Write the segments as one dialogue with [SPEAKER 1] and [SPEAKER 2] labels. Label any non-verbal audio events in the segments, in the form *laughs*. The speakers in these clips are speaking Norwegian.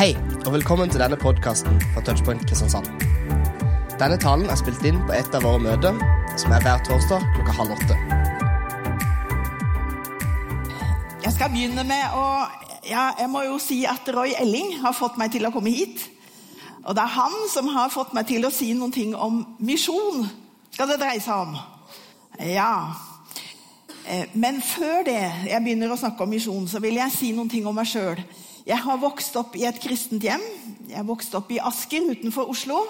[SPEAKER 1] Hei, og velkommen til denne podkasten fra Touchpoint Kristiansand. Denne talen er spilt inn på et av våre møter, som er hver torsdag klokka halv åtte.
[SPEAKER 2] Jeg skal begynne med å ja, Jeg må jo si at Roy Elling har fått meg til å komme hit. Og det er han som har fått meg til å si noen ting om misjon. Skal det dreie seg om? Ja. Eh, men før det jeg begynner å snakke om misjon, så vil jeg si noen ting om meg sjøl. Jeg har vokst opp i et kristent hjem. Jeg vokste opp i Asker utenfor Oslo.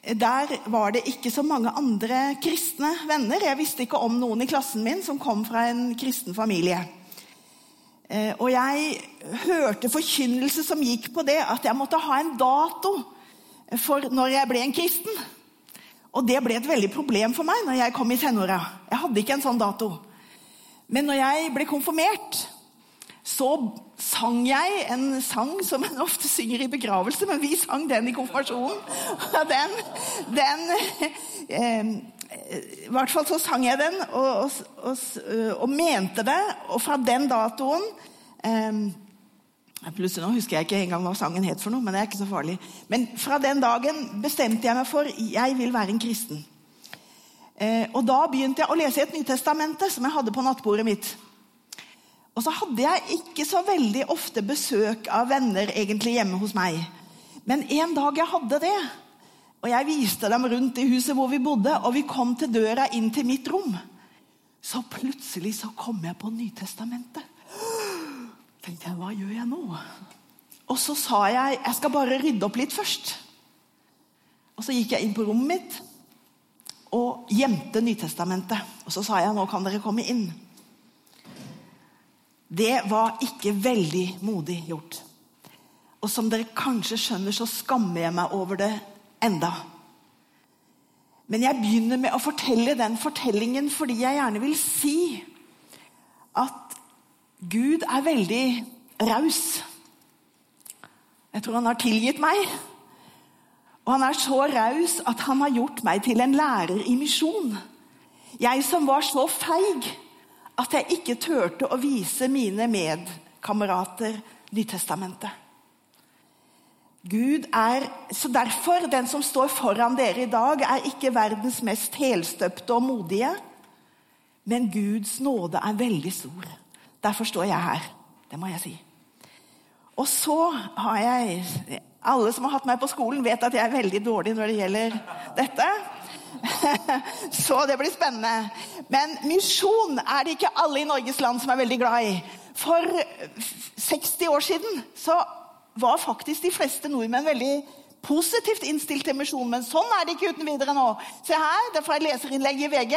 [SPEAKER 2] Der var det ikke så mange andre kristne venner. Jeg visste ikke om noen i klassen min som kom fra en kristen familie. Eh, og jeg hørte forkynnelse som gikk på det at jeg måtte ha en dato for når jeg ble en kristen. Og det ble et veldig problem for meg når jeg kom i tenåra. Jeg hadde ikke en sånn dato. Men når jeg ble konfirmert, så sang jeg en sang som en ofte synger i begravelse, men vi sang den i konfirmasjonen. Og den, den eh, I hvert fall så sang jeg den og, og, og, og mente det. Og fra den datoen eh, Plutselig nå husker jeg ikke engang hva sangen het, for noe, men det er ikke så farlig. Men fra den dagen bestemte jeg meg for jeg vil være en kristen. Eh, og Da begynte jeg å lese i et Nytestamente som jeg hadde på nattbordet mitt. Og så hadde jeg ikke så veldig ofte besøk av venner egentlig hjemme hos meg. Men en dag jeg hadde det, og jeg viste dem rundt i huset hvor vi bodde, og vi kom til døra inn til mitt rom, så plutselig så kom jeg på Nytestamentet. tenkte jeg, hva gjør jeg nå? Og så sa jeg jeg skal bare rydde opp litt først. Og så gikk jeg inn på rommet mitt og gjemte Nytestamentet. Og så sa jeg nå kan dere komme inn. Det var ikke veldig modig gjort. Og som dere kanskje skjønner, så skammer jeg meg over det enda. Men jeg begynner med å fortelle den fortellingen fordi jeg gjerne vil si at Gud er veldig raus. Jeg tror han har tilgitt meg. Og han er så raus at han har gjort meg til en lærer i misjon. Jeg som var så feig at jeg ikke turte å vise mine medkamerater Nytestamentet. Gud er, så Derfor, den som står foran dere i dag, er ikke verdens mest helstøpte og modige. Men Guds nåde er veldig stor. Derfor står jeg her. Det må jeg si. Og så har jeg Alle som har hatt meg på skolen, vet at jeg er veldig dårlig når det gjelder dette. *laughs* Så det blir spennende. Men misjon er det ikke alle i Norges land som er veldig glad i. For 60 år siden så var faktisk de fleste nordmenn veldig positivt innstilt til misjon. Men sånn er det ikke uten videre nå. Se her, det er fra et leserinnlegg i VG.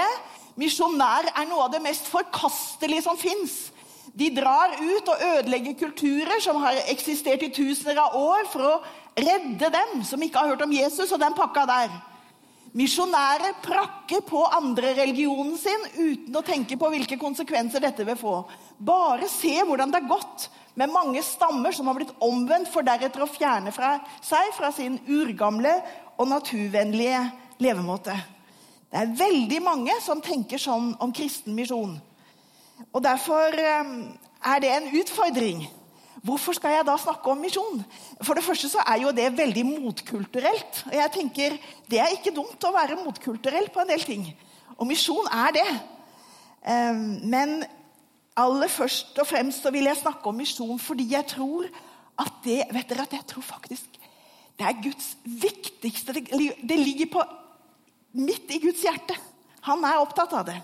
[SPEAKER 2] Misjonær er noe av det mest forkastelige som fins. De drar ut og ødelegger kulturer som har eksistert i tusener av år, for å redde dem som ikke har hørt om Jesus og den pakka der. Misjonærer prakker på andre religionen sin uten å tenke på hvilke konsekvenser dette vil få. Bare se hvordan det har gått med mange stammer som har blitt omvendt, for deretter å fjerne fra seg fra sin urgamle og naturvennlige levemåte. Det er veldig mange som tenker sånn om kristen misjon. Og Derfor eh, er det en utfordring. Hvorfor skal jeg da snakke om misjon? For det første så er jo det veldig motkulturelt. Og jeg tenker, Det er ikke dumt å være motkulturell på en del ting. Og misjon er det. Men aller først og fremst så vil jeg snakke om misjon fordi jeg tror at det vet dere at jeg tror faktisk det er Guds viktigste Det ligger på, midt i Guds hjerte. Han er opptatt av det.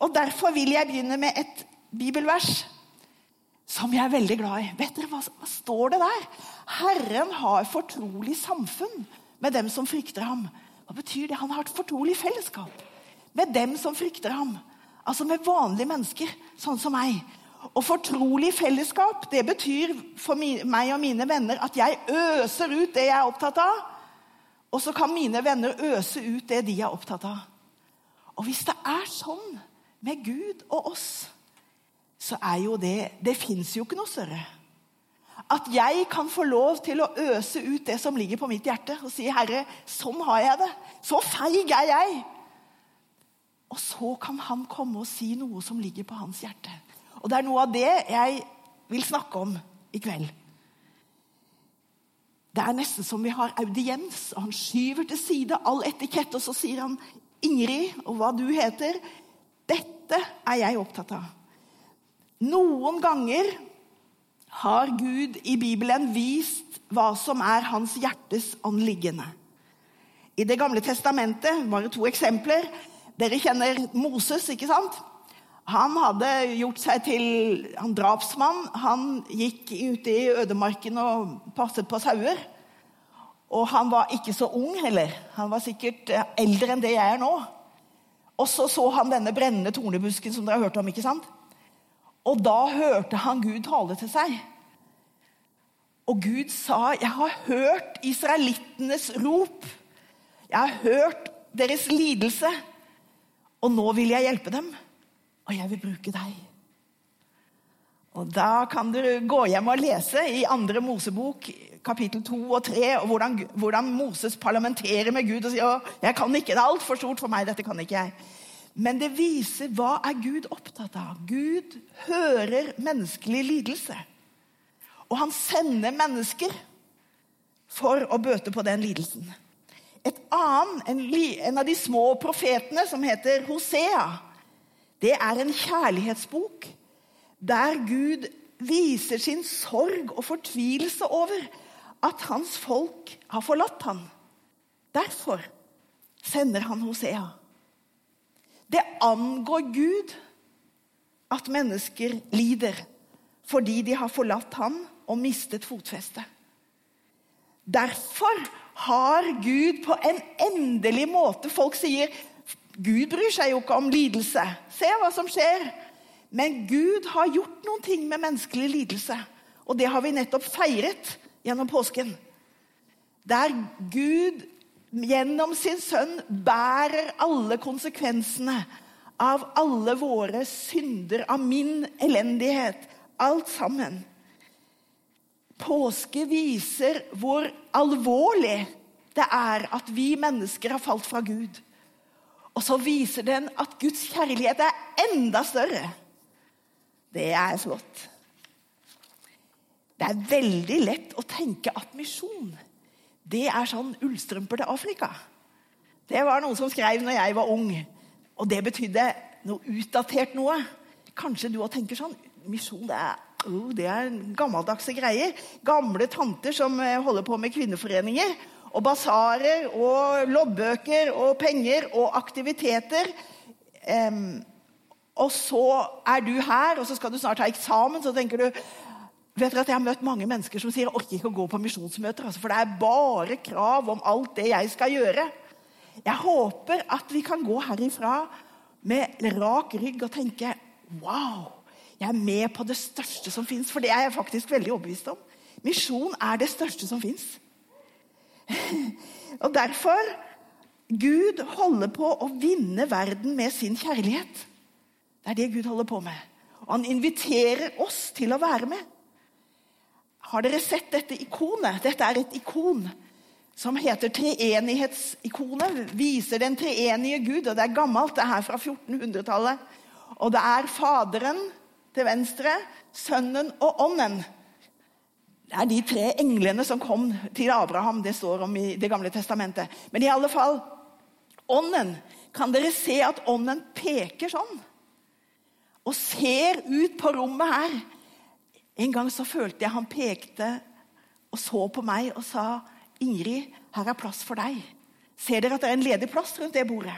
[SPEAKER 2] Og Derfor vil jeg begynne med et bibelvers som jeg er veldig glad i. Vet dere hva, hva står det der? Herren har fortrolig samfunn med dem som frykter ham. Hva betyr det? Han har et fortrolig fellesskap med dem som frykter ham. Altså med vanlige mennesker, sånn som meg. Og fortrolig fellesskap det betyr for meg og mine venner at jeg øser ut det jeg er opptatt av. Og så kan mine venner øse ut det de er opptatt av. Og hvis det er sånn med Gud og oss så er jo det Det fins jo ikke noe større. At jeg kan få lov til å øse ut det som ligger på mitt hjerte, og si 'Herre, sånn har jeg det. Så feig er jeg.' Og så kan han komme og si noe som ligger på hans hjerte. Og det er noe av det jeg vil snakke om i kveld. Det er nesten som vi har audiens, og han skyver til side all etikett, og så sier han, 'Ingrid, og hva du heter, dette er jeg opptatt av.' Noen ganger har Gud i Bibelen vist hva som er hans hjertes anliggende. I Det gamle testamentet bare to eksempler. Dere kjenner Moses, ikke sant? Han hadde gjort seg til han drapsmann. Han gikk ute i ødemarken og passet på sauer. Og han var ikke så ung heller. Han var sikkert eh, eldre enn det jeg er nå. Og så så han denne brennende tornebusken som dere har hørt om. ikke sant? Og da hørte han Gud tale til seg. Og Gud sa, 'Jeg har hørt israelittenes rop.' 'Jeg har hørt deres lidelse, og nå vil jeg hjelpe dem.' 'Og jeg vil bruke deg.' Og Da kan du gå hjem og lese i andre Mosebok, kapittel 2 og 3, og hvordan, hvordan Moses parlamenterer med Gud og sier 'Jeg kan ikke, det er altfor stort for meg, dette kan ikke jeg'. Men det viser hva er Gud opptatt av. Gud hører menneskelig lidelse. Og han sender mennesker for å bøte på den lidelsen. Et annet, en, av de små profetene, som heter Hosea, det er en kjærlighetsbok der Gud viser sin sorg og fortvilelse over at hans folk har forlatt ham. Derfor sender han Hosea. Det angår Gud at mennesker lider fordi de har forlatt ham og mistet fotfestet. Derfor har Gud på en endelig måte Folk sier Gud bryr seg jo ikke om lidelse. Se hva som skjer. Men Gud har gjort noen ting med menneskelig lidelse. Og det har vi nettopp feiret gjennom påsken. Der Gud gjennom sin sønn bærer alle konsekvensene av alle våre synder, av min elendighet. Alt sammen. Påske viser hvor alvorlig det er at vi mennesker har falt fra Gud. Og så viser den at Guds kjærlighet er enda større. Det er flott. Det er veldig lett å tenke at misjon det er sånn ullstrømper til Afrika. Det var noen som skrev når jeg var ung. Og det betydde noe utdatert noe. Kanskje du òg tenker sånn. Misjon det er Oh, det er gammeldagse greier. Gamle tanter som eh, holder på med kvinneforeninger. Og basarer og loddbøker og penger og aktiviteter. Um, og så er du her, og så skal du snart ha eksamen. Så tenker du vet dere at Jeg har møtt mange mennesker som sier jeg orker ikke å gå på misjonsmøter. Altså, for det er bare krav om alt det jeg skal gjøre. Jeg håper at vi kan gå herifra med rak rygg og tenke Wow! Jeg er med på det største som fins, for det er jeg faktisk veldig overbevist om. Misjon er det største som fins. *laughs* Og derfor Gud holder på å vinne verden med sin kjærlighet. Det er det Gud holder på med. Og han inviterer oss til å være med. Har dere sett dette ikonet? Dette er et ikon som heter treenighetsikonet. Viser den treenige Gud. og Det er gammelt, det er her fra 1400-tallet. Og det er Faderen, til venstre, Sønnen og Ånden. Det er de tre englene som kom til Abraham. Det står om i Det gamle testamentet. Men i alle fall Ånden. Kan dere se at Ånden peker sånn? Og ser ut på rommet her. En gang så følte jeg han pekte og så på meg og sa, 'Ingrid, her er plass for deg.' Ser dere at det er en ledig plass rundt det bordet?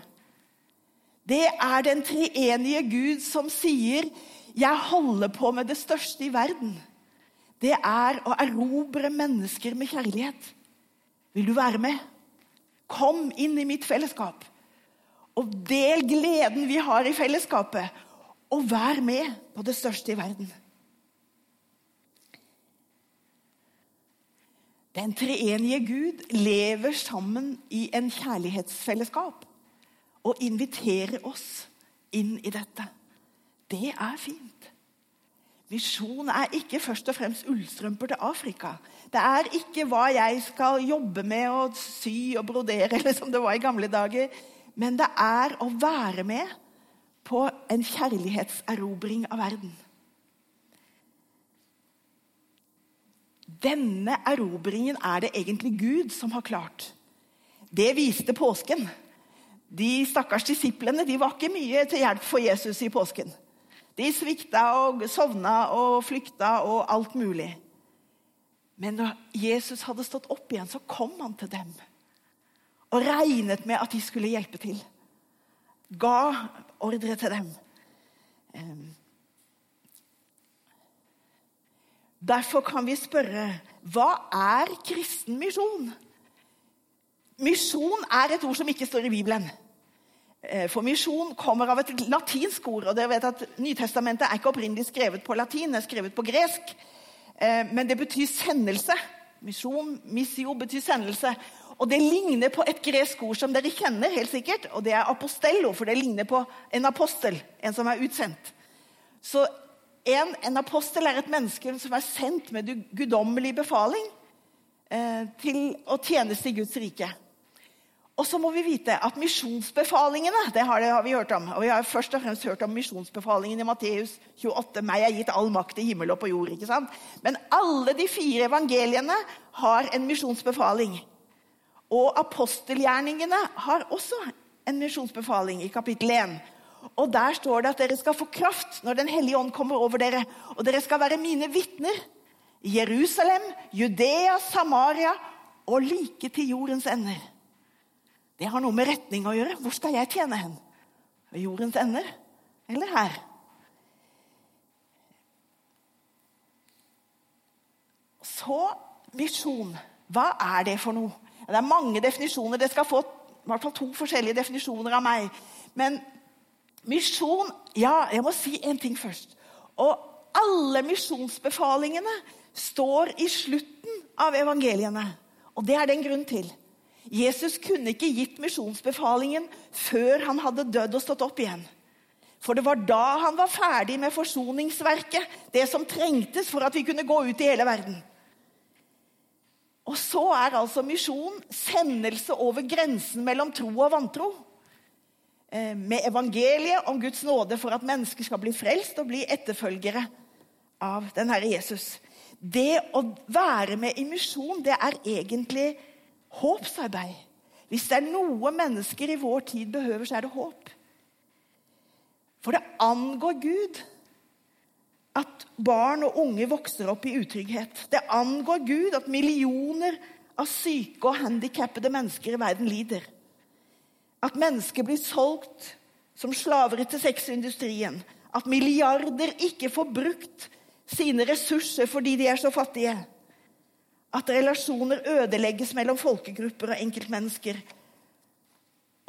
[SPEAKER 2] Det er den treenige Gud som sier, jeg holder på med det største i verden. Det er å erobre mennesker med kjærlighet. Vil du være med? Kom inn i mitt fellesskap. Og del gleden vi har i fellesskapet. Og vær med på det største i verden. Den treenige Gud lever sammen i en kjærlighetsfellesskap og inviterer oss inn i dette. Det er fint. Misjon er ikke først og fremst ullstrømper til Afrika. Det er ikke hva jeg skal jobbe med å sy og brodere, *laughs* eller som det var i gamle dager. Men det er å være med på en kjærlighetserobring av verden. Denne erobringen er det egentlig Gud som har klart. Det viste påsken. De stakkars disiplene de var ikke mye til hjelp for Jesus i påsken. De svikta og sovna og flykta og alt mulig. Men når Jesus hadde stått opp igjen, så kom han til dem og regnet med at de skulle hjelpe til. Ga ordre til dem. Derfor kan vi spørre hva er kristen misjon? Misjon er et ord som ikke står i Bibelen. Eh, for misjon kommer av et latinsk ord. og dere vet at Nytestamentet er ikke opprinnelig skrevet på latin, det er skrevet på gresk. Eh, men det betyr sendelse. Misjon, missio, betyr sendelse. Og det ligner på et gresk ord som dere kjenner, helt sikkert, og det er apostello, for det ligner på en apostel, en som er utsendt. Så en, en apostel er et menneske som er sendt med guddommelig befaling eh, til å tjeneste i Guds rike. Og så må vi vite at misjonsbefalingene det har, det har, vi hørt om. Og vi har først og fremst hørt om misjonsbefalingen i Matteus 28. Meg er gitt all makt i himmel og på jord. ikke sant? Men alle de fire evangeliene har en misjonsbefaling. Og apostelgjerningene har også en misjonsbefaling i kapittel 1. Og Der står det at dere skal få kraft når Den hellige ånd kommer over dere. Og dere skal være mine vitner Jerusalem, Judea, Samaria og like til jordens ender. Det har noe med retning å gjøre. Hvor skal jeg tjene hen? Ved jordens ender eller her? Så misjon. Hva er det for noe? Det er mange definisjoner. Det skal få i hvert fall to forskjellige definisjoner av meg. Men misjon Ja, jeg må si en ting først. Og alle misjonsbefalingene står i slutten av evangeliene. Og det er det en grunn til. Jesus kunne ikke gitt misjonsbefalingen før han hadde dødd og stått opp igjen. For det var da han var ferdig med forsoningsverket, det som trengtes for at vi kunne gå ut i hele verden. Og så er altså misjon sendelse over grensen mellom tro og vantro. Eh, med evangeliet om Guds nåde for at mennesker skal bli frelst og bli etterfølgere av den Herre Jesus. Det å være med i misjon, det er egentlig Håpsarbeid. Hvis det er noe mennesker i vår tid behøver, så er det håp. For det angår Gud at barn og unge vokser opp i utrygghet. Det angår Gud at millioner av syke og handikappede mennesker i verden lider. At mennesker blir solgt som slaver til sexindustrien. At milliarder ikke får brukt sine ressurser fordi de er så fattige at relasjoner ødelegges mellom folkegrupper og enkeltmennesker.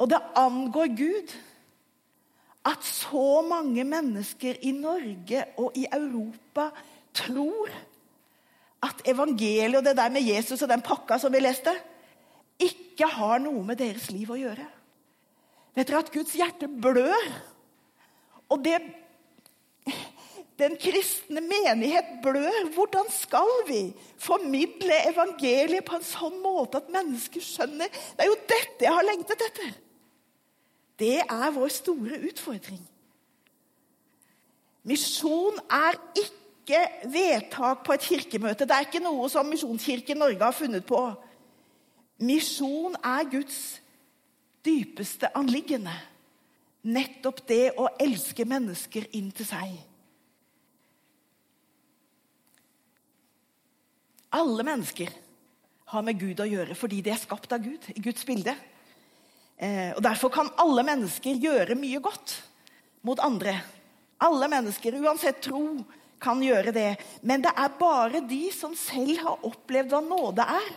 [SPEAKER 2] Og det angår Gud at så mange mennesker i Norge og i Europa tror at evangeliet og det der med Jesus og den pakka som vi leste, ikke har noe med deres liv å gjøre. Vet dere at Guds hjerte blør? Og det den kristne menighet blør. Hvordan skal vi formidle evangeliet på en sånn måte at mennesker skjønner Det er jo dette jeg har lengtet etter! Det er vår store utfordring. Misjon er ikke vedtak på et kirkemøte. Det er ikke noe som Misjonskirken Norge har funnet på. Misjon er Guds dypeste anliggende. Nettopp det å elske mennesker inn til seg. Alle mennesker har med Gud å gjøre fordi de er skapt av Gud, i Guds bilde. Eh, og Derfor kan alle mennesker gjøre mye godt mot andre. Alle mennesker, uansett tro, kan gjøre det. Men det er bare de som selv har opplevd hva nåde er,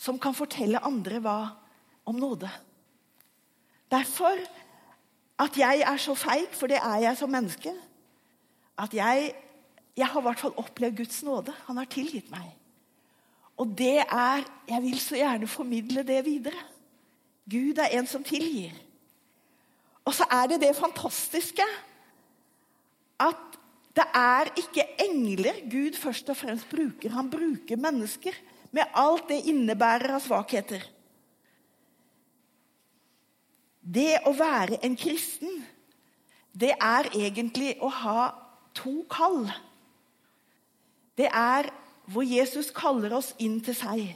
[SPEAKER 2] som kan fortelle andre hva om nåde. Derfor at jeg er så feig, for det er jeg som menneske, at jeg jeg har i hvert fall opplevd Guds nåde. Han har tilgitt meg. Og det er Jeg vil så gjerne formidle det videre. Gud er en som tilgir. Og så er det det fantastiske at det er ikke engler Gud først og fremst bruker. Han bruker mennesker med alt det innebærer av svakheter. Det å være en kristen, det er egentlig å ha to kall. Det er hvor Jesus kaller oss inn til seg,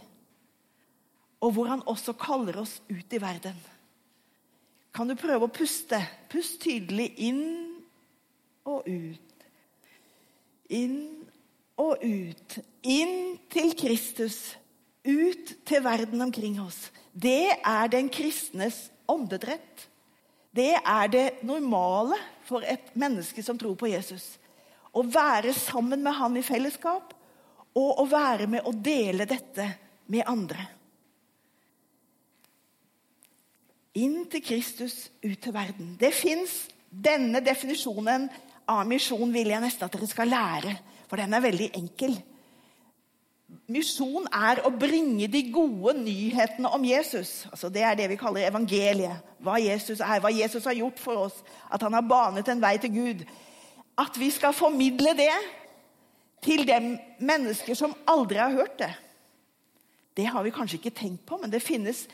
[SPEAKER 2] og hvor han også kaller oss ut i verden. Kan du prøve å puste? Pust tydelig inn og ut. Inn og ut. Inn til Kristus. Ut til verden omkring oss. Det er den kristnes åndedrett. Det er det normale for et menneske som tror på Jesus. Å være sammen med han i fellesskap og å være med å dele dette med andre. Inn til Kristus, ut til verden. Det fins denne definisjonen av misjon vil jeg nesten at dere skal lære, for den er veldig enkel. Misjon er å bringe de gode nyhetene om Jesus. Altså det er det vi kaller evangeliet. Hva Jesus er, hva Jesus har gjort for oss. At han har banet en vei til Gud. At vi skal formidle det til dem mennesker som aldri har hørt det. Det har vi kanskje ikke tenkt på, men det finnes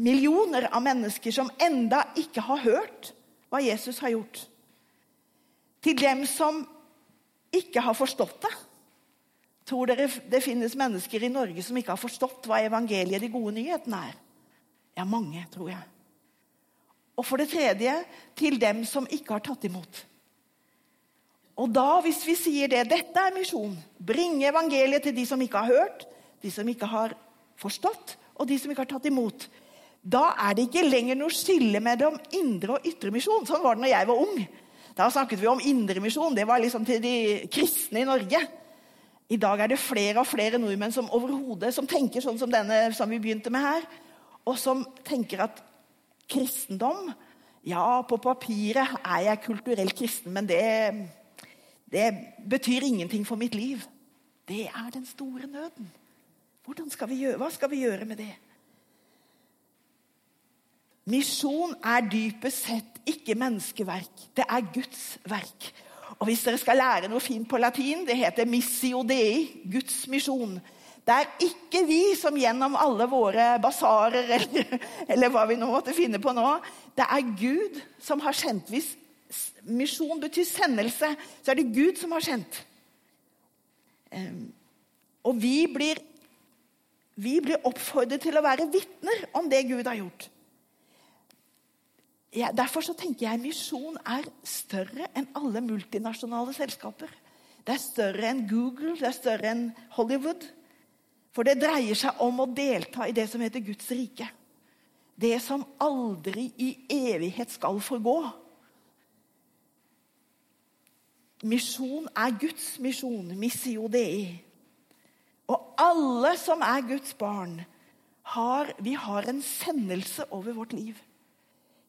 [SPEAKER 2] millioner av mennesker som enda ikke har hørt hva Jesus har gjort. Til dem som ikke har forstått det. Tror dere det finnes mennesker i Norge som ikke har forstått hva evangeliet, de gode nyhetene, er? Ja, mange, tror jeg. Og for det tredje til dem som ikke har tatt imot. Og da, hvis vi sier det, dette er misjon, bringe evangeliet til de som ikke har hørt, de som ikke har forstått, og de som ikke har tatt imot, da er det ikke lenger noe skille mellom indre og ytre misjon. Sånn var det når jeg var ung. Da snakket vi om indremisjon. Det var liksom til de kristne i Norge. I dag er det flere og flere nordmenn som overhodet som tenker sånn som denne som vi begynte med her, og som tenker at kristendom Ja, på papiret er jeg kulturelt kristen, men det det betyr ingenting for mitt liv. Det er den store nøden. Skal gjøre, hva skal vi gjøre med det? Misjon er dypest sett ikke menneskeverk. Det er Guds verk. Og Hvis dere skal lære noe fint på latin, det heter missio dei, Guds misjon. Det er ikke vi som gjennom alle våre basarer *laughs* eller, eller hva vi nå måtte finne på nå. Det er Gud som har sendt. Hvis misjon betyr sendelse, så er det Gud som har sendt. Og vi blir, vi blir oppfordret til å være vitner om det Gud har gjort. Ja, derfor så tenker jeg misjon er større enn alle multinasjonale selskaper. Det er større enn Google, det er større enn Hollywood. For det dreier seg om å delta i det som heter Guds rike. Det som aldri i evighet skal forgå. Misjon er Guds misjon, missio dei. Og alle som er Guds barn, har, vi har en sendelse over vårt liv.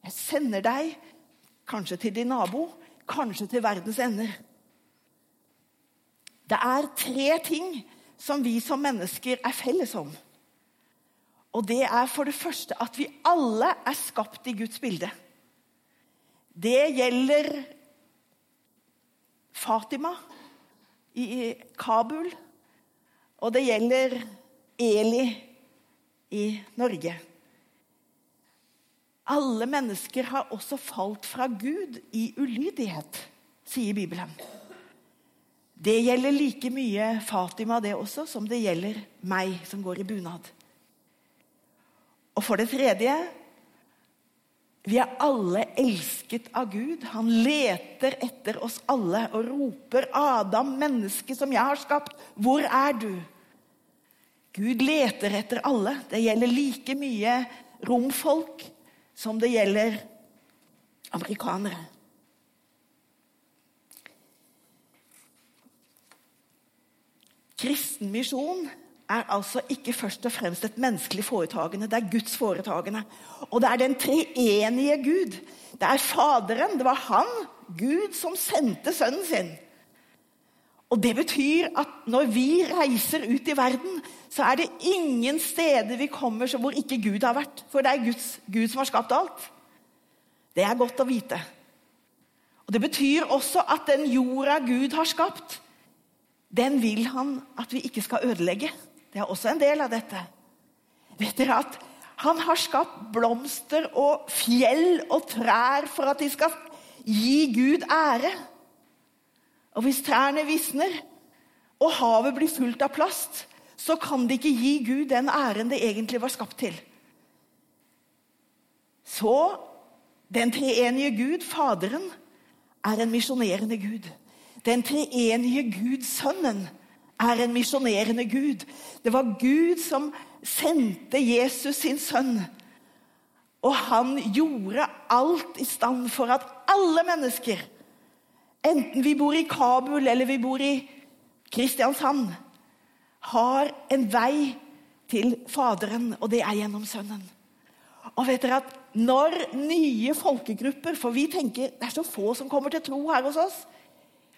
[SPEAKER 2] Jeg sender deg kanskje til din nabo, kanskje til verdens ender. Det er tre ting som vi som mennesker er felles om. Og det er for det første at vi alle er skapt i Guds bilde. Det gjelder Fatima i Kabul. Og det gjelder Eli i Norge. Alle mennesker har også falt fra Gud i ulydighet, sier Bibelen. Det gjelder like mye Fatima det også, som det gjelder meg som går i bunad. Og for det tredje vi er alle elsket av Gud. Han leter etter oss alle og roper, 'Adam, menneske som jeg har skapt, hvor er du?' Gud leter etter alle. Det gjelder like mye romfolk som det gjelder amerikanere. Kristen misjon er altså ikke først og fremst et menneskelig foretagende, det er Guds foretagende. Og det er den treenige Gud. Det er Faderen, det var han, Gud, som sendte sønnen sin. Og Det betyr at når vi reiser ut i verden, så er det ingen steder vi kommer hvor ikke Gud har vært. For det er Guds, Gud som har skapt alt. Det er godt å vite. Og Det betyr også at den jorda Gud har skapt, den vil han at vi ikke skal ødelegge. Det er også en del av dette. Vet dere at han har skapt blomster og fjell og trær for at de skal gi Gud ære. Og hvis trærne visner, og havet blir fullt av plast, så kan det ikke gi Gud den æren det egentlig var skapt til. Så den treenige Gud, Faderen, er en misjonerende Gud. Den treenige Gud, Sønnen, er en misjonerende Gud. Det var Gud som sendte Jesus sin sønn. Og han gjorde alt i stand for at alle mennesker, enten vi bor i Kabul eller vi bor i Kristiansand, har en vei til Faderen, og det er gjennom Sønnen. Og vet dere at når nye folkegrupper For vi tenker det er så få som kommer til tro her hos oss.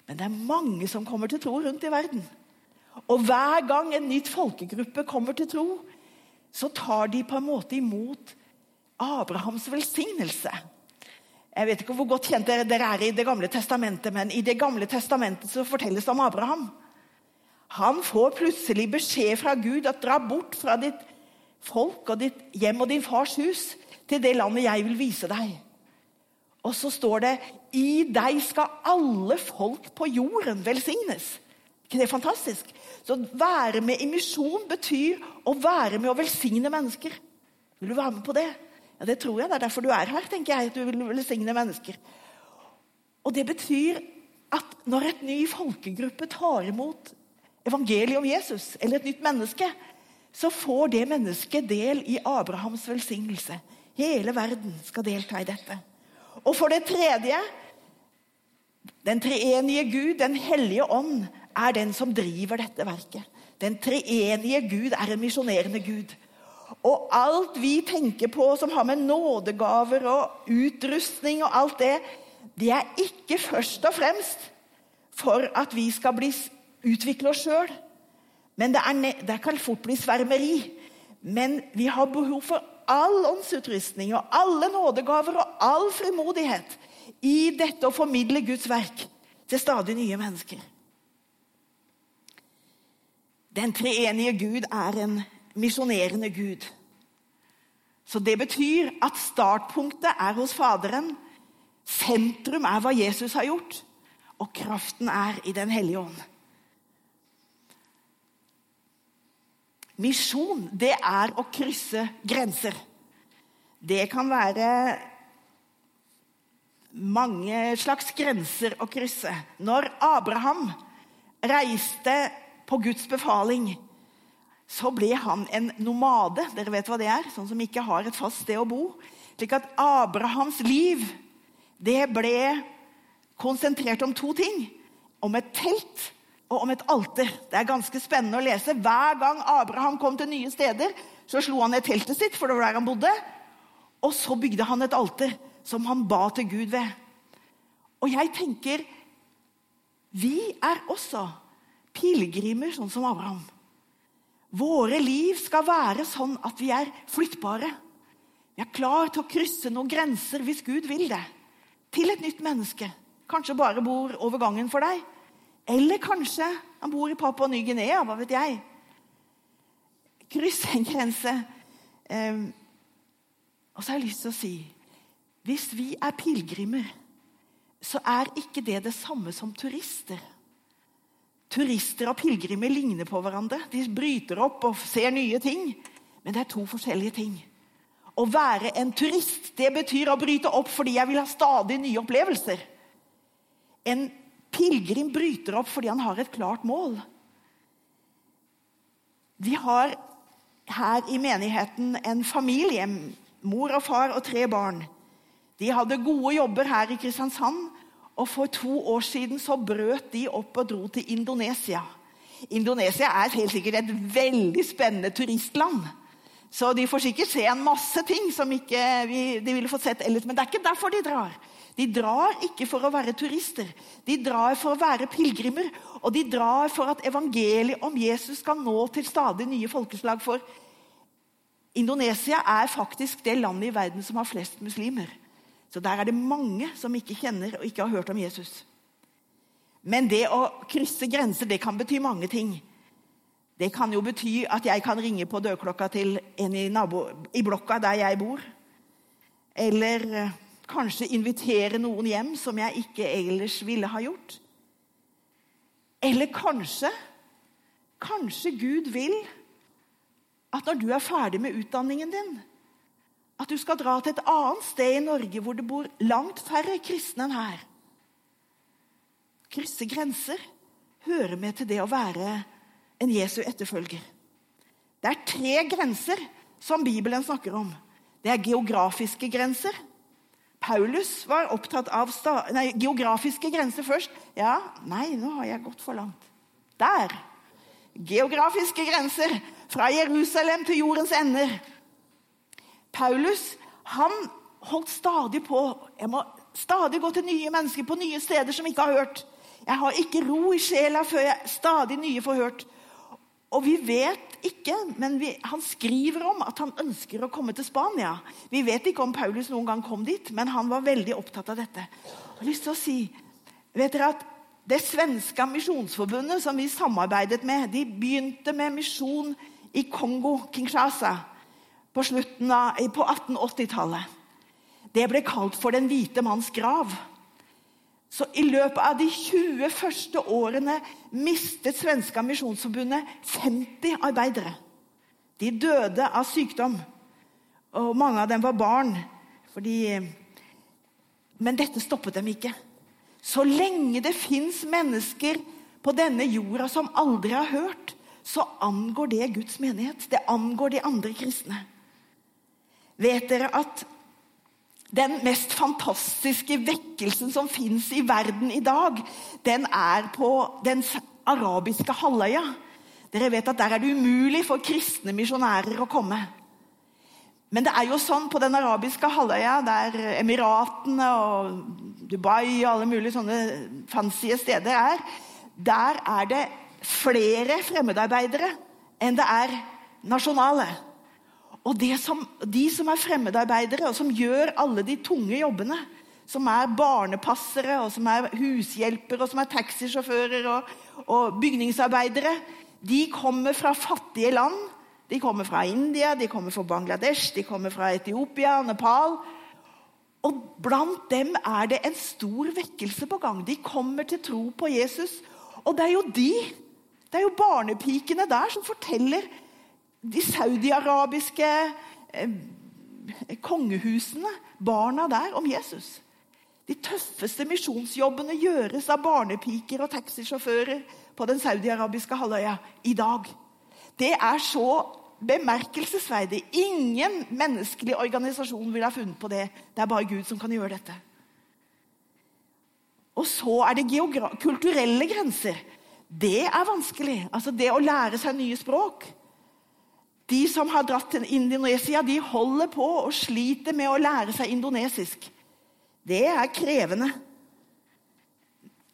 [SPEAKER 2] Men det er mange som kommer til tro rundt i verden. Og hver gang en nytt folkegruppe kommer til tro, så tar de på en måte imot Abrahams velsignelse. Jeg vet ikke hvor godt kjent dere, er i Det gamle testamentet, men i Det gamle testamentet så fortelles det om Abraham. Han får plutselig beskjed fra Gud at dra bort fra ditt folk og ditt hjem og din fars hus til det landet jeg vil vise deg. Og så står det i deg skal alle folk på jorden velsignes. ikke det er fantastisk? Så være med i misjon betyr å være med å velsigne mennesker. Vil du være med på det? Ja, Det tror jeg. Det er derfor du er her. tenker jeg, at du vil velsigne mennesker. Og Det betyr at når et ny folkegruppe tar imot evangeliet om Jesus, eller et nytt menneske, så får det mennesket del i Abrahams velsignelse. Hele verden skal delta i dette. Og for det tredje Den treenige Gud, Den hellige ånd, er den som driver dette verket. Den treenige Gud er en misjonerende Gud. Og alt vi tenker på som har med nådegaver og utrustning og alt det, det er ikke først og fremst for at vi skal bli, utvikle oss sjøl. Men det, er, det kan fort bli svermeri. Men vi har behov for all åndsutrustning og alle nådegaver og all frimodighet i dette å formidle Guds verk til stadig nye mennesker. Den treenige Gud er en misjonerende Gud. Så Det betyr at startpunktet er hos Faderen. Sentrum er hva Jesus har gjort, og kraften er i Den hellige ånd. Misjon, det er å krysse grenser. Det kan være mange slags grenser å krysse. Når Abraham reiste på Guds befaling, så ble han en nomade. Dere vet hva det er? Sånn som ikke har et fast sted å bo. Slik at Abrahams liv det ble konsentrert om to ting. Om et telt og om et alter. Det er ganske spennende å lese. Hver gang Abraham kom til nye steder, så slo han ned teltet sitt, for det var der han bodde. Og så bygde han et alter som han ba til Gud ved. Og jeg tenker vi er også pilegrimer, sånn som Abraham. Våre liv skal være sånn at vi er flyttbare. Vi er klar til å krysse noen grenser hvis Gud vil det. Til et nytt menneske. Kanskje bare bor over gangen for deg. Eller kanskje han bor i Papua Ny-Guinea. Hva vet jeg? Krysse en grense. Um, og så har jeg lyst til å si hvis vi er pilegrimer, så er ikke det det samme som turister. Turister og pilegrimer ligner på hverandre. De bryter opp og ser nye ting. Men det er to forskjellige ting. Å være en turist det betyr å bryte opp fordi jeg vil ha stadig nye opplevelser. En pilegrim bryter opp fordi han har et klart mål. Vi har her i menigheten en familie. Mor og far og tre barn. De hadde gode jobber her i Kristiansand, og for to år siden så brøt de opp og dro til Indonesia. Indonesia er helt sikkert et veldig spennende turistland. Så de får sikkert se en masse ting som ikke de ville fått sett ellers. Men det er ikke derfor de drar. De drar ikke for å være turister. De drar for å være pilegrimer. Og de drar for at evangeliet om Jesus skal nå til stadig nye folkeslag. For Indonesia er faktisk det landet i verden som har flest muslimer. Så der er det mange som ikke kjenner og ikke har hørt om Jesus. Men det å krysse grenser det kan bety mange ting. Det kan jo bety at jeg kan ringe på dørklokka til en i, nabo, i blokka der jeg bor. Eller eh, kanskje invitere noen hjem som jeg ikke ellers ville ha gjort. Eller kanskje Kanskje Gud vil at når du er ferdig med utdanningen din, at du skal dra til et annet sted i Norge hvor det bor langt færre kristne enn her. Krysse grenser hører med til det å være en Jesu etterfølger. Det er tre grenser som Bibelen snakker om. Det er geografiske grenser. Paulus var opptatt av nei, geografiske grenser først. Ja, nei, nå har jeg gått for langt. Der. Geografiske grenser. Fra Jerusalem til jordens ender. Paulus han holdt stadig på. Jeg må stadig gå til nye mennesker på nye steder som ikke har hørt. Jeg har ikke ro i sjela før jeg stadig nye får hørt. Og vi vet ikke, men vi, han skriver om at han ønsker å komme til Spania. Vi vet ikke om Paulus noen gang kom dit, men han var veldig opptatt av dette. Jeg har lyst til å si, vet dere at Det svenske misjonsforbundet som vi samarbeidet med, de begynte med misjon i Kongo, Kinshasa, på, på 1880-tallet. Det ble kalt for Den hvite manns grav. Så I løpet av de 20 første årene mistet Svenska Misjonsforbundet 50 arbeidere. De døde av sykdom, og mange av dem var barn. Fordi... Men dette stoppet dem ikke. Så lenge det fins mennesker på denne jorda som aldri har hørt, så angår det Guds menighet. Det angår de andre kristne. Vet dere at den mest fantastiske vekkelsen som fins i verden i dag, den er på den arabiske halvøya. Dere vet at Der er det umulig for kristne misjonærer å komme. Men det er jo sånn på den arabiske halvøya, der Emiratene og Dubai og alle mulige sånne fancy steder er, der er det flere fremmedarbeidere enn det er nasjonale. Og som, De som er fremmedarbeidere, og som gjør alle de tunge jobbene, som er barnepassere, og som er hushjelpere, og som er taxisjåfører og, og bygningsarbeidere, de kommer fra fattige land. De kommer fra India, de kommer fra Bangladesh, de kommer fra Etiopia, Nepal. Og blant dem er det en stor vekkelse på gang. De kommer til tro på Jesus. Og det er jo de, det er jo barnepikene der som forteller de saudiarabiske eh, kongehusene, barna der, om Jesus. De tøffeste misjonsjobbene gjøres av barnepiker og taxisjåfører på den saudiarabiske halvøya i dag. Det er så bemerkelsesverdig. Ingen menneskelig organisasjon ville ha funnet på det. Det er bare Gud som kan gjøre dette. Og så er det kulturelle grenser. Det er vanskelig. Altså det å lære seg nye språk. De som har dratt til Indonesia, de holder på og sliter med å lære seg indonesisk. Det er krevende.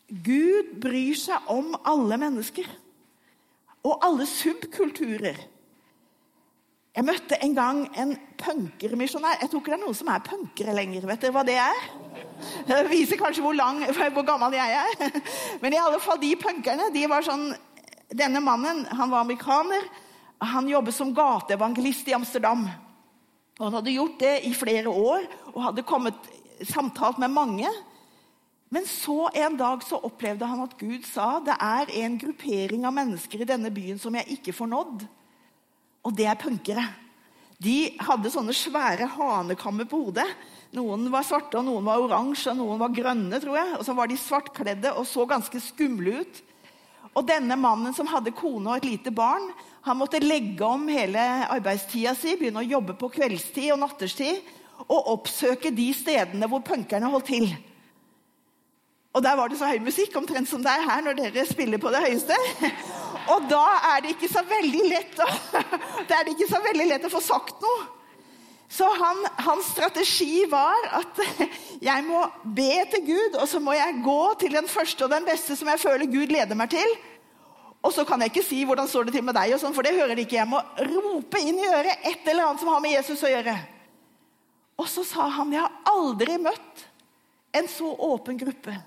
[SPEAKER 2] Gud bryr seg om alle mennesker. Og alle subkulturer. Jeg møtte en gang en punkermisjonær. Jeg tror ikke det er noen som er punkere lenger. Vet dere hva det er? Det viser kanskje hvor, lang, hvor gammel jeg er. Men i alle fall de punkerne de var sånn Denne mannen han var amerikaner. Han jobbet som gateevangelist i Amsterdam. Og Han hadde gjort det i flere år og hadde kommet samtalt med mange. Men så en dag så opplevde han at Gud sa det er en gruppering av mennesker i denne byen som jeg ikke får nådd. Og det er punkere. De hadde sånne svære hanekammer på hodet. Noen var svarte, og noen var oransje og noen var grønne. tror jeg. Og så var de svartkledde og så ganske skumle ut. Og denne mannen som hadde kone og et lite barn, han måtte legge om hele arbeidstida si, begynne å jobbe på kveldstid og natterstid og oppsøke de stedene hvor punkerne holdt til. Og Der var det så høy musikk, omtrent som det er her når dere spiller på det høyeste. Og da er det ikke så veldig lett å, *laughs* det ikke så veldig lett å få sagt noe. Så han, hans strategi var at *laughs* jeg må be til Gud, og så må jeg gå til den første og den beste som jeg føler Gud leder meg til. Og så kan jeg ikke si 'hvordan står det til med deg', og sånn, for det hører de ikke. Jeg må rope inn i øret et eller annet som har med Jesus å gjøre. Og så sa han 'jeg har aldri møtt en så åpen gruppe'.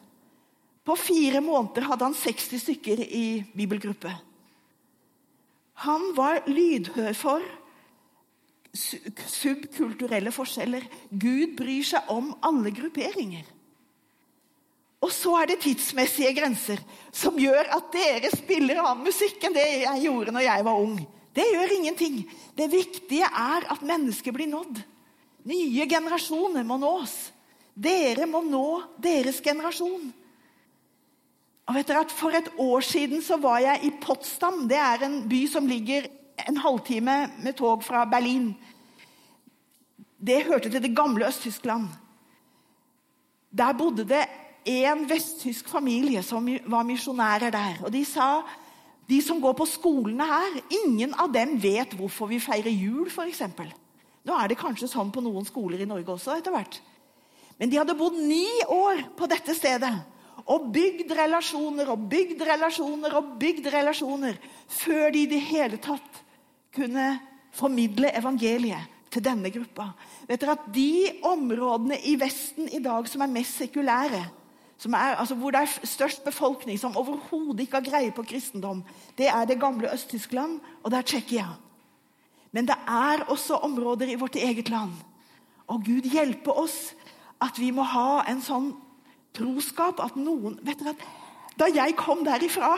[SPEAKER 2] På fire måneder hadde han 60 stykker i bibelgruppe. Han var lydhør for subkulturelle forskjeller. Gud bryr seg om alle grupperinger. Og så er det tidsmessige grenser som gjør at dere spiller annen musikk enn det jeg gjorde når jeg var ung. Det gjør ingenting. Det viktige er at mennesker blir nådd. Nye generasjoner må nås. Dere må nå deres generasjon. Og vet dere at For et år siden så var jeg i Potsdam. Det er en by som ligger en halvtime med tog fra Berlin. Det hørte til det gamle Øst-Tyskland. Der bodde det en vesttysk familie som var misjonærer der. Og de sa de som går på skolene her, ingen av dem vet hvorfor vi feirer jul, f.eks. Nå er det kanskje sånn på noen skoler i Norge også etter hvert. Men de hadde bodd ni år på dette stedet og bygd relasjoner og bygd relasjoner og bygd relasjoner før de i det hele tatt kunne formidle evangeliet til denne gruppa. Vet dere at De områdene i Vesten i dag som er mest sekulære, er, altså hvor det er størst befolkning som overhodet ikke har greie på kristendom, det er det gamle Øst-Tyskland og det er Tsjekkia. Men det er også områder i vårt eget land. Og Gud hjelpe oss at vi må ha en sånn troskap at noen vet dere at Da jeg kom derifra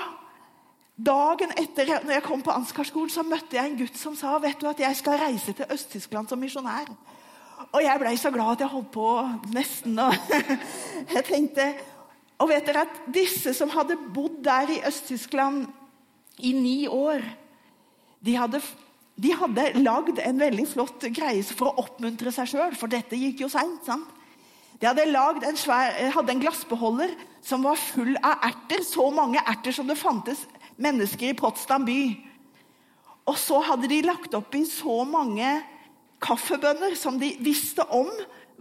[SPEAKER 2] Dagen etter når jeg kom på Ansgarskolen, så møtte jeg en gutt som sa vet du at jeg skal reise til Øst-Tyskland som misjonær. Og jeg blei så glad at jeg holdt på nesten. Og *laughs* jeg tenkte, og vet dere at Disse som hadde bodd der i Øst-Tyskland i ni år, de hadde, de hadde lagd en veldig flott greie for å oppmuntre seg sjøl, for dette gikk jo seint. De hadde, en svær, hadde en glassbeholder som var full av erter. Så mange erter som det fantes mennesker i Potsdam by. Og så hadde de lagt opp i så mange kaffebønner som de visste om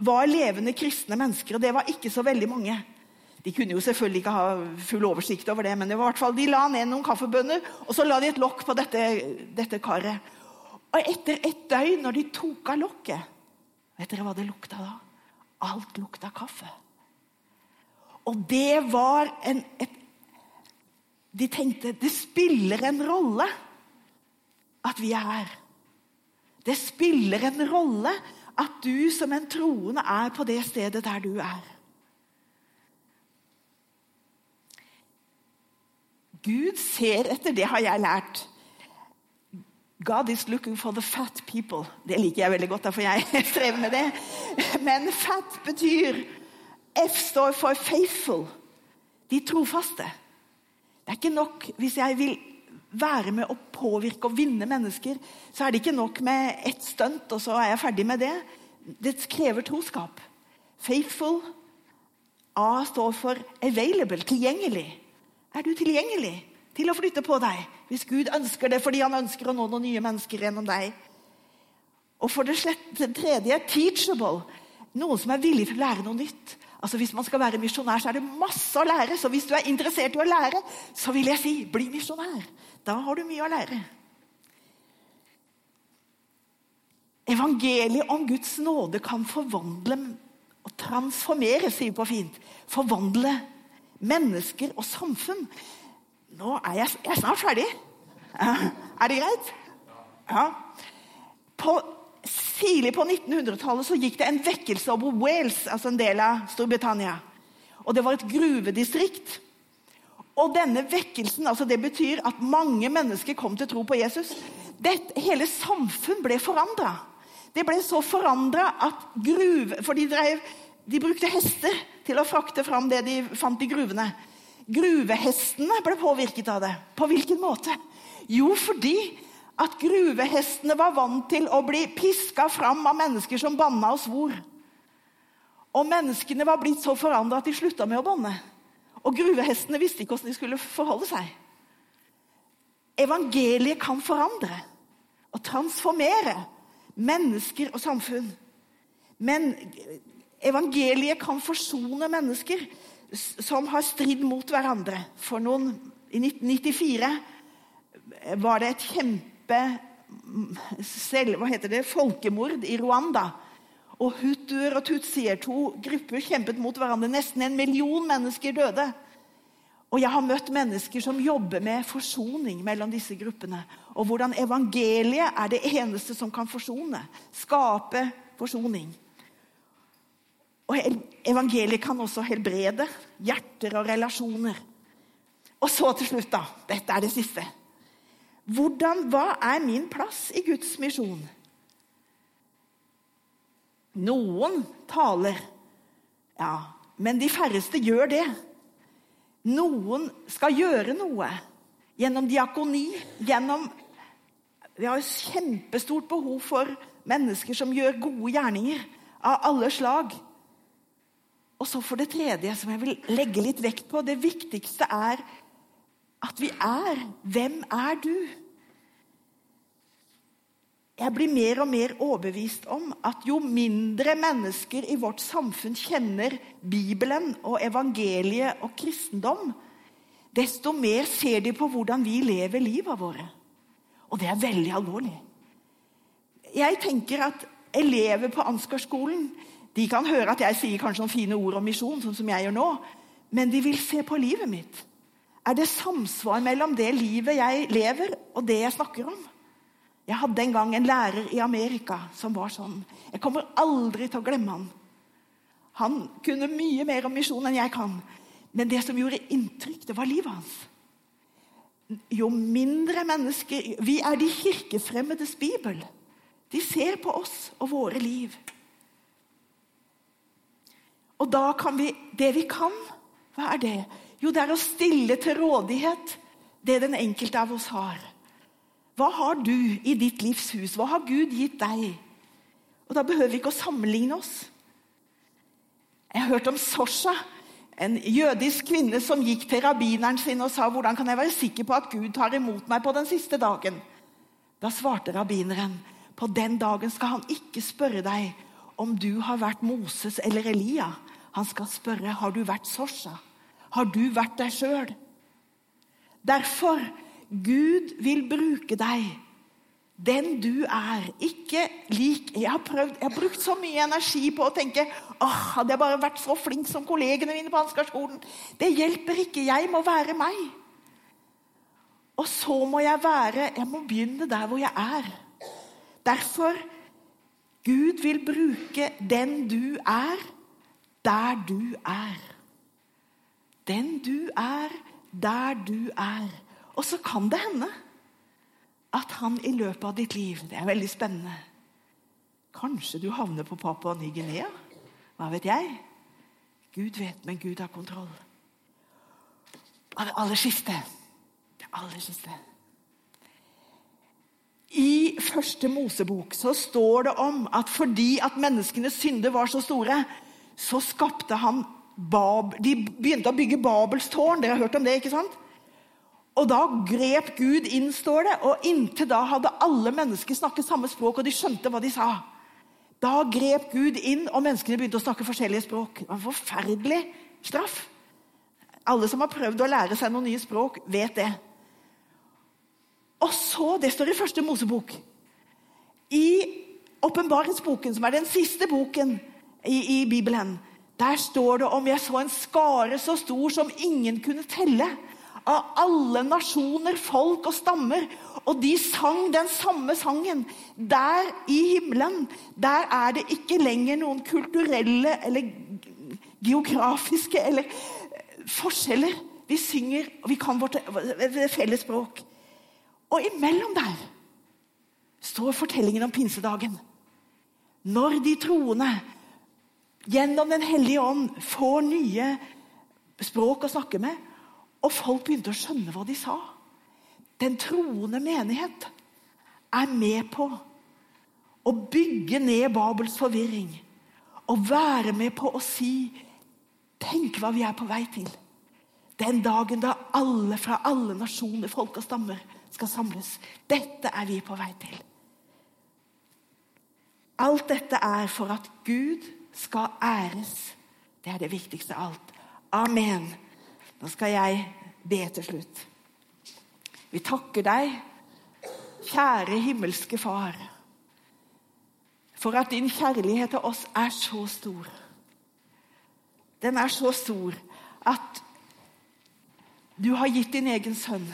[SPEAKER 2] var levende kristne mennesker. Og det var ikke så veldig mange. De kunne jo selvfølgelig ikke ha full oversikt over det, men det var i hvert fall, de la ned noen kaffebønner, og så la de et lokk på dette, dette karet. Og etter et døgn, når de tok av lokket Vet dere hva det lukta da? Alt lukta kaffe. Og det var en, et de tenkte det spiller en rolle at vi er her. Det spiller en rolle at du som en troende er på det stedet der du er. Gud ser etter, det har jeg lært. God is looking for the fat people. Det liker jeg veldig godt, for jeg *laughs* strever med det. Men fat betyr F står for faithful. De trofaste. Det er ikke nok hvis jeg vil være med å påvirke og vinne mennesker. Så er det ikke nok med ett stunt, og så er jeg ferdig med det. Det krever troskap. Faithful. A står for available, tilgjengelig. Er du tilgjengelig til å flytte på deg hvis Gud ønsker det fordi han ønsker å nå noen nye mennesker gjennom deg? Og for det tredje teachable. Noen som er villig til å lære noe nytt. Altså Hvis man skal være misjonær, så er det masse å lære. Så hvis du er interessert i å lære, så vil jeg si bli misjonær. Da har du mye å lære. Evangeliet om Guds nåde kan forvandle og transformere, sier vi på fint. Forvandle mennesker og samfunn. Nå er jeg, jeg er snart ferdig. Er det greit? Ja. På Tidlig på 1900-tallet så gikk det en vekkelse over Wales, altså en del av Storbritannia. Og Det var et gruvedistrikt. Og denne vekkelsen altså det betyr at mange mennesker kom til tro på Jesus. Dette, hele samfunn ble forandra. Det ble så forandra at gruve... For de, drev, de brukte hester til å frakte fram det de fant i gruvene. Gruvehestene ble påvirket av det. På hvilken måte? Jo, fordi at gruvehestene var vant til å bli piska fram av mennesker som banna og svor. Og menneskene var blitt så forandra at de slutta med å banne. Og gruvehestene visste ikke hvordan de skulle forholde seg. Evangeliet kan forandre og transformere mennesker og samfunn. Men evangeliet kan forsone mennesker som har stridd mot hverandre. For noen, I 1994 var det et kjempe selv, hva heter det, folkemord i Rwanda. Og Hutuer og Tutsier, to grupper, kjempet mot hverandre. Nesten en million mennesker døde. Og jeg har møtt mennesker som jobber med forsoning mellom disse gruppene. Og hvordan evangeliet er det eneste som kan forsone. Skape forsoning. Og evangeliet kan også helbrede hjerter og relasjoner. Og så til slutt, da. Dette er det siste. Hvordan, hva er min plass i Guds misjon? Noen taler, ja, men de færreste gjør det. Noen skal gjøre noe gjennom diakoni, gjennom Vi har kjempestort behov for mennesker som gjør gode gjerninger av alle slag. Og så for det tredje, som jeg vil legge litt vekt på, det viktigste er at vi er. Hvem er du? Jeg blir mer og mer overbevist om at jo mindre mennesker i vårt samfunn kjenner Bibelen og evangeliet og kristendom, desto mer ser de på hvordan vi lever livet våre. Og det er veldig alvorlig. Jeg tenker at elever på Ansgarskolen de kan høre at jeg sier kanskje noen fine ord om misjon, sånn som jeg gjør nå, men de vil se på livet mitt. Er det samsvar mellom det livet jeg lever, og det jeg snakker om? Jeg hadde en gang en lærer i Amerika som var sånn. Jeg kommer aldri til å glemme han. Han kunne mye mer om misjon enn jeg kan. Men det som gjorde inntrykk, det var livet hans. Jo mindre mennesker Vi er de kirkefremmedes bibel. De ser på oss og våre liv. Og da kan vi Det vi kan, hva er det? Jo, det er å stille til rådighet det den enkelte av oss har. Hva har du i ditt livs hus? Hva har Gud gitt deg? Og Da behøver vi ikke å sammenligne oss. Jeg har hørt om Sosha, en jødisk kvinne som gikk til rabbineren sin og sa hvordan kan jeg være sikker på at Gud tar imot meg på den siste dagen. Da svarte rabbineren på den dagen skal han ikke spørre deg om du har vært Moses eller Elia. Han skal spørre har du vært Sosha. Har du vært deg sjøl? Derfor Gud vil bruke deg, den du er. Ikke lik Jeg har, prøvd, jeg har brukt så mye energi på å tenke åh, hadde jeg bare vært så flink som kollegene mine på Ansgarskolen. Det hjelper ikke. Jeg må være meg. Og så må jeg være Jeg må begynne der hvor jeg er. Derfor Gud vil bruke den du er, der du er. Den du er, der du er. Og så kan det hende at han i løpet av ditt liv Det er veldig spennende. Kanskje du havner på Papua Ny-Guinea? Hva vet jeg? Gud vet, men Gud har kontroll. Det aller siste Det aller siste I første Mosebok så står det om at fordi at menneskenes synder var så store, så skapte han Bab, De begynte å bygge Babels tårn. Dere har hørt om det? ikke sant? Og da grep Gud inn, står det, og inntil da hadde alle mennesker snakket samme språk, og de skjønte hva de sa. Da grep Gud inn, og menneskene begynte å snakke forskjellige språk. Det var en forferdelig straff. Alle som har prøvd å lære seg noen nye språk, vet det. Og så, Det står i første Mosebok. I åpenbaringsboken, som er den siste boken i, i Bibelen, der står det om jeg så en skare så stor som ingen kunne telle av alle nasjoner, folk og stammer. Og de sang den samme sangen. Der i himmelen der er det ikke lenger noen kulturelle eller geografiske eller eh, forskjeller. Vi synger, og vi kan vårt felles språk. Og imellom der står fortellingen om pinsedagen. Når de troende gjennom Den hellige ånd får nye språk å snakke med, og folk begynte å skjønne hva de sa. Den troende menighet er med på å bygge ned Babels forvirring. Og være med på å si Tenk hva vi er på vei til. Den dagen da alle fra alle nasjoner, folk og stammer skal samles. Dette er vi på vei til. Alt dette er for at Gud skal æres. Det er det viktigste av alt. Amen. Nå skal jeg be til slutt. Vi takker deg, kjære himmelske Far, for at din kjærlighet til oss er så stor. Den er så stor at du har gitt din egen sønn.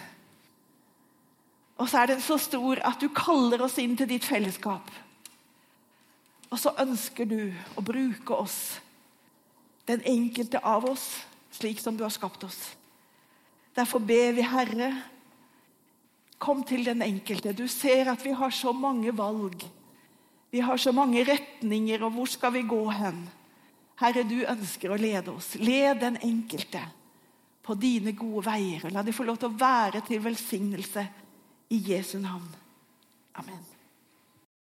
[SPEAKER 2] Og så er den så stor at du kaller oss inn til ditt fellesskap. Og så ønsker du å bruke oss Den enkelte av oss slik som du har skapt oss. Derfor ber vi, Herre, kom til den enkelte. Du ser at vi har så mange valg. Vi har så mange retninger, og hvor skal vi gå hen? Herre, du ønsker å lede oss. Led den enkelte på dine gode veier. og La de få lov til å være til velsignelse i Jesu navn. Amen.